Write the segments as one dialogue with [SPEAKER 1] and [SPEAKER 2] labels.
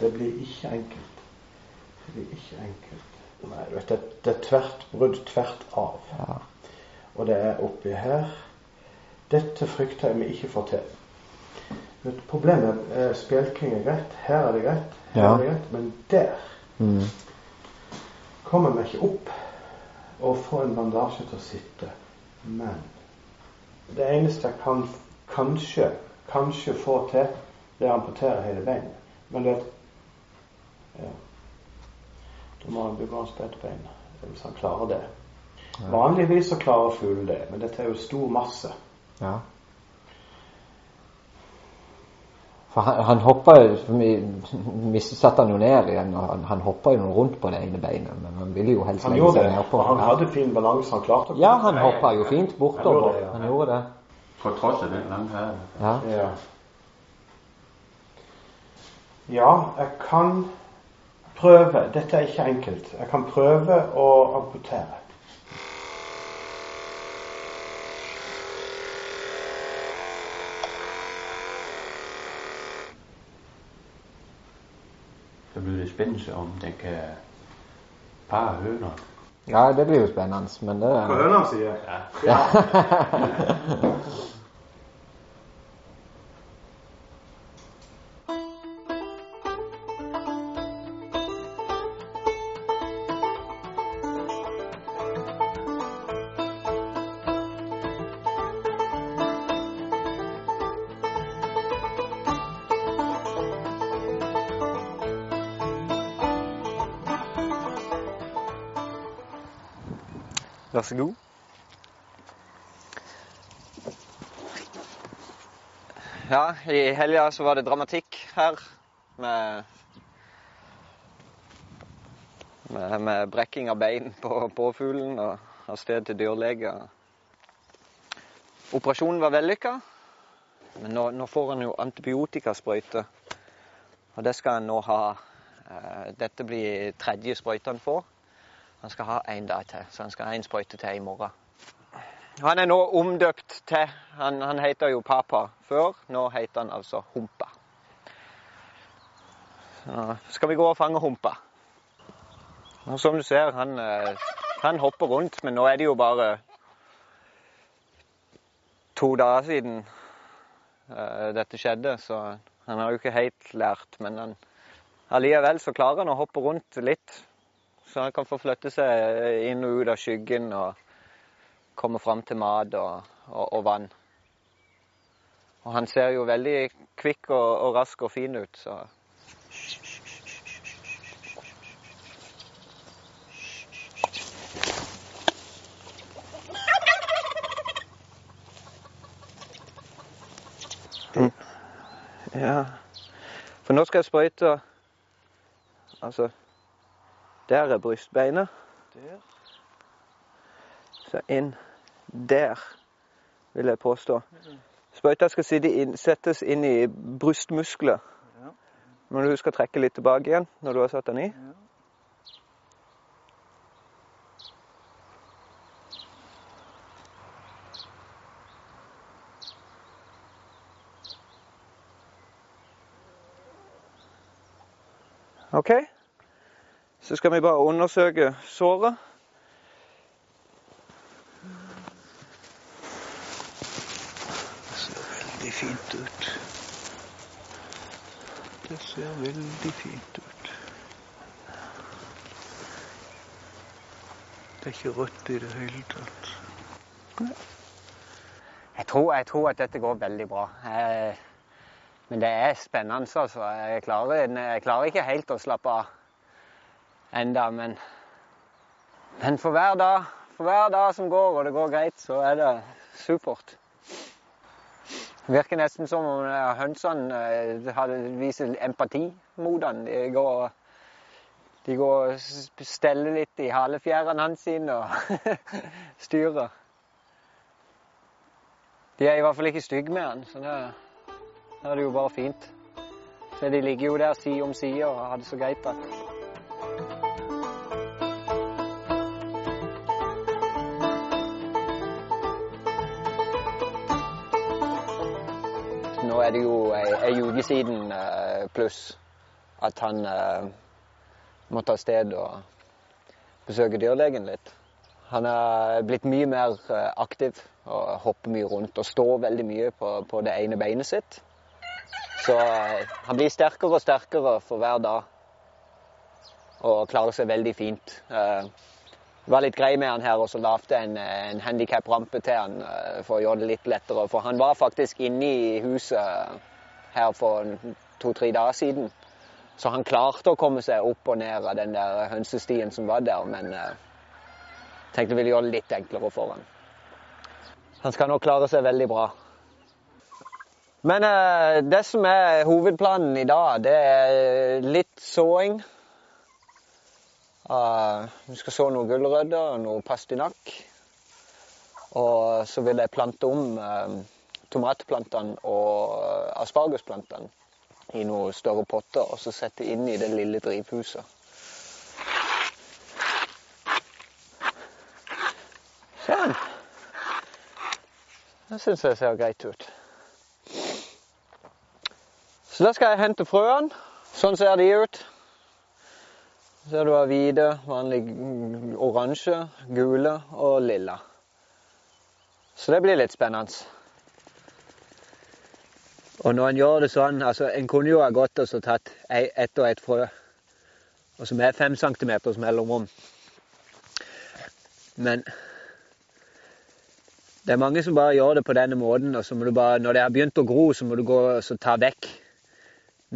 [SPEAKER 1] Det blir ikke enkelt. Det blir ikke enkelt. Nei, du vet, det, det er tvert brudd tvert av.
[SPEAKER 2] Ja.
[SPEAKER 1] Og det er oppi her. Dette frykter jeg vi ikke får til. Men problemet er spjelking er greit. Her er det greit. Her
[SPEAKER 2] Ja.
[SPEAKER 1] er det greit. Men der
[SPEAKER 2] Mm.
[SPEAKER 1] kommer vi ikke opp og får en bandasje til å sitte. Men det eneste jeg kan kanskje, kanskje få til, det er å amputere hele beinet. Men det ja. Da må han bygge om bein hvis han klarer det. Vanligvis så klarer fuglen det, men dette er jo stor masse.
[SPEAKER 2] ja. For han, han hoppa jo satte han jo ned igjen, og han, han hoppa jo rundt på det ene beinet, men han ville jo helst
[SPEAKER 1] Han
[SPEAKER 2] legge seg
[SPEAKER 1] ned
[SPEAKER 2] nedpå.
[SPEAKER 1] han hadde fin balanse. Han klarte det.
[SPEAKER 2] Ja, han hoppa jo fint bortover.
[SPEAKER 1] Han gjorde det, ja.
[SPEAKER 2] Han gjorde det.
[SPEAKER 3] På tross av den lange hælen.
[SPEAKER 2] Ja.
[SPEAKER 1] Ja. Ja, jeg kan prøve. Dette er ikke enkelt. Jeg kan prøve å amputere.
[SPEAKER 3] Så blir det spennende om den kan par høner.
[SPEAKER 2] ja, det blir jo spennende, men det
[SPEAKER 1] høna sier
[SPEAKER 3] Ja.
[SPEAKER 2] Vær så god. Ja, i helga så var det dramatikk her med med, med brekking av bein på påfuglen og av sted til dyrlege. Operasjonen var vellykka, men nå, nå får han jo antibiotikasprøyte. Og det skal han nå ha. Eh, Dette blir tredje sprøyte han får. Han skal ha en dag til, så han skal ha en sprøyte til i morgen. Han er nå omdøpt til Han, han heter jo Papa før. Nå heter han altså Humpa. Så skal vi gå og fange Humpa. Og som du ser, han, eh, han hopper rundt, men nå er det jo bare to dager siden eh, dette skjedde, så han har jo ikke helt lært. Men han, allikevel så klarer han å hoppe rundt litt. Så han kan få flytte seg inn og ut av skyggen og komme fram til mat og, og, og vann. Og han ser jo veldig kvikk og, og rask og fin ut, så Ja. For nå skal jeg sprøyte Altså Der er brystbeinet. Så inn der, vil jeg påstå. Sprøyta skal inn, settes inn i brystmuskler. Må du å trekke litt tilbake igjen når du har satt den i. OK. Så skal vi bare undersøke såret.
[SPEAKER 4] Det ser veldig fint ut. Det ser veldig fint ut. Det er ikke rødt i det hele tatt.
[SPEAKER 2] Jeg tror, jeg tror at dette går veldig bra. Jeg, men det er spennende, altså. Jeg klarer, jeg klarer ikke helt å slappe av. enda, men Men for hver dag, for hver dag som går, og det går greit, så er det supert. Det virker nesten som om eh, hønsene eh, viser empati mot han. De går, de går og steller litt i halefjærene hans sine og styrer. De er i hvert fall ikke stygge med han, så da er det jo bare fint. Så de ligger jo der side om side og har det så greit. da. Nå er det jo ei, uke siden eh, pluss at han eh, måtte av sted og besøke dyrlegen litt. Han er blitt mye mer eh, aktiv og hopper mye rundt og står veldig mye på, på det ene beinet sitt. Så han blir sterkere og sterkere for hver dag og klarer seg veldig fint. Eh, var litt grei med han her, og så lagde jeg en, en handikap-rampe til han eh, for å gjøre det litt lettere. For han var faktisk inne i huset her for to-tre dager siden. Så han klarte å komme seg opp og ned av den der hønsestien som var der, men eh, tenkte jeg ville gjøre det litt enklere for han. Han skal nå klare seg veldig bra. Men eh, det som er hovedplanen i dag, det er litt såing. Uh, vi skal så noen gulrøtter og noe pastinakk. Og så vil jeg plante om uh, tomatplantene og eh, aspargesplantene i noen større potter, og så sette inn i det lille drivhuset. Sånn. Det syns jeg ser greit ut. Så da skal jeg hente frøene. Sånn ser de ut. Ser du har hvite, vanlig oransje, gule og lilla. Så det blir litt spennende. Og når en gjør det sånn altså En kunne jo ha gått og så tatt ett og ett frø, og som er fem centimeters mellomrom. Men det er mange som bare gjør det på denne måten, og så må du bare, når det har begynt å gro, så må du gå og ta vekk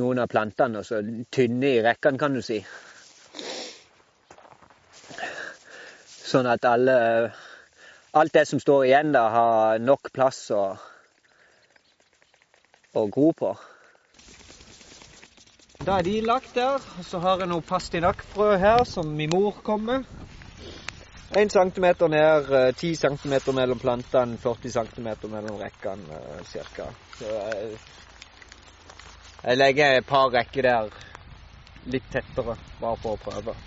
[SPEAKER 2] noen av plantene og så tynne i rekkene, kan du si. Sånn at alle Alt det som står igjen, der, har nok plass å, å gro på. Da er de lagt der. og Så har jeg noe pastinakkfrø her som min mor kom med. 1 cm ned, eh, 10 cm mellom plantene, 40 cm mellom rekkene eh, ca. Jeg, jeg legger et par rekker der litt tettere, bare for å prøve.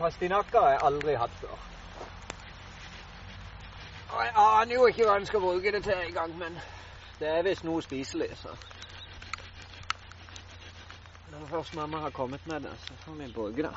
[SPEAKER 2] Pastinakker har jeg aldri hatt før. Og jeg aner jo ikke hva en skal bruke det til engang, men det er visst noe spiselig, så Når først mamma har kommet med det, så får vi bruke det.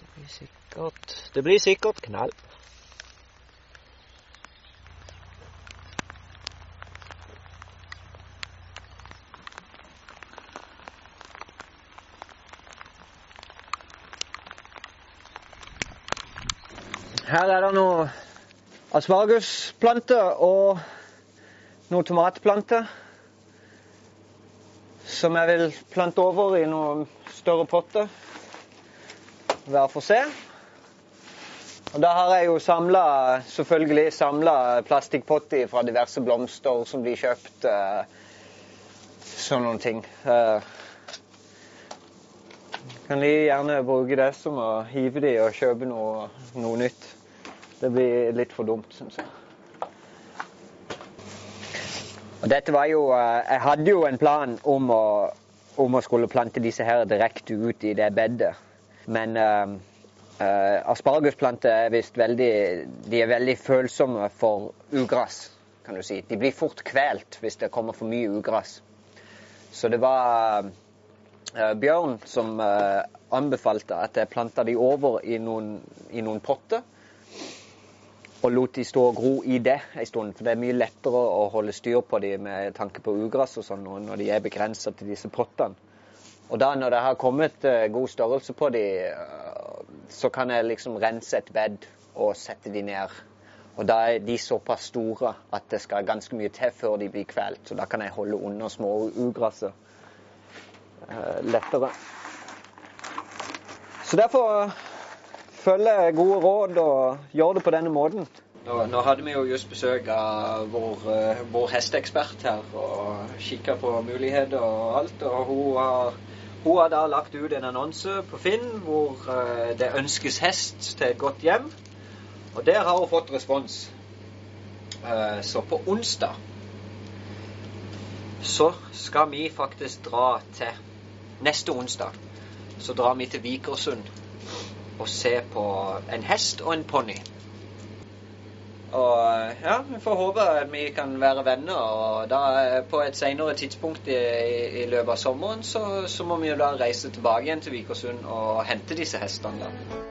[SPEAKER 2] Det blir sikkert Det blir sikkert knall. Her er det noe aspargusplanter og noen tomatplanter som jeg vil plante over i noen større potter hver for seg. Og da har jeg jo samla, selvfølgelig samla plastikkpotter fra diverse blomster som blir kjøpt. Eh, sånn noen ting. Eh, kan de gjerne bruke det som å hive de og kjøpe noe, noe nytt. Det blir litt for dumt, syns jeg. Og dette var jo eh, Jeg hadde jo en plan om å, om å skulle plante disse her direkte ut i det bedet. Men uh, uh, aspargusplanter er visst veldig De er veldig følsomme for ugress, kan du si. De blir fort kvelt hvis det kommer for mye ugress. Så det var uh, Bjørn som eh, anbefalte at jeg planta de over i noen, i noen potter og lot de stå og gro i det en stund. For det er mye lettere å holde styr på de med tanke på ugress og sånn når de er begrensa til disse pottene. Og da når det har kommet eh, god størrelse på de, eh, så kan jeg liksom rense et bed og sette de ned. Og da er de såpass store at det skal ganske mye til før de blir kvelt. Så da kan jeg holde under små ugraset eh, lettere. Så derfor følger jeg gode råd og gjøre det på denne måten. Nå, nå hadde vi jo just besøk av vår, eh, vår hesteekspert her og kikka på muligheter og alt. Og hun har, hun har da lagt ut en annonse på Finn hvor eh, det ønskes hest til et godt hjem. Og der har hun fått respons. Eh, Så på onsdag så skal vi faktisk dra til Neste onsdag så drar vi til Vikersund og se på en hest og en ponni. Og ja, vi får håpe at vi kan være venner. Og da på et senere tidspunkt i, i løpet av sommeren så, så må vi jo da reise tilbake igjen til Vikersund og hente disse hestene. da.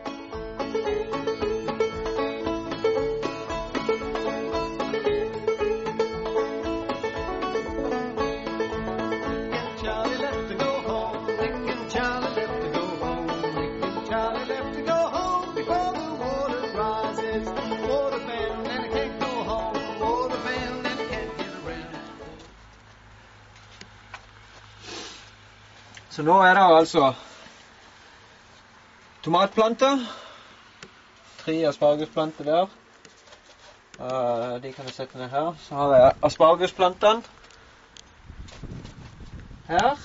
[SPEAKER 2] Så nå er det altså tomatplanter. Tre aspargusplanter der. Eh, de kan jeg sette ned her. Så har jeg aspargusplantene her.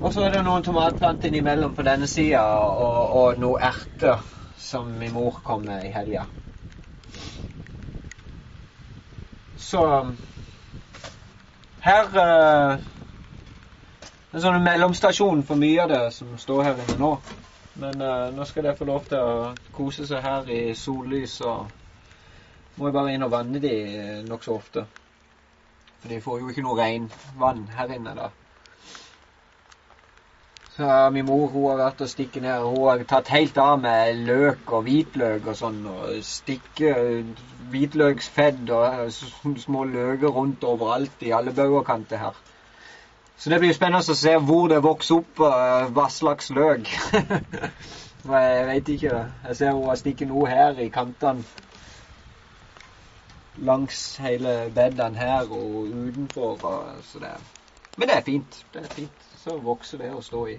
[SPEAKER 2] Og så er det noen tomatplanter innimellom på denne sida, og, og noen erter som min mor kom med i helga. Så her eh, En sånn mellomstasjon for mye av det som står her inne nå. Men eh, nå skal de få lov til å kose seg her i sollys, og må jeg bare inn og vanne de nokså ofte. For de får jo ikke noe regnvann her inne, da. Min mor hun har vært og stikket ned. Hun har tatt helt av med løk og hvitløk og sånn. Og stikke hvitløksfedd og eh, små løker rundt overalt i alle baugerkanter her. Så det blir spennende å se hvor det vokser opp, og hva slags løk. Jeg vet ikke. Jeg ser hun har stikket noe her i kantene. Langs hele bedene her og utenfor. Og, så det. Men det er fint. Det er fint. Så vokser det å stå i.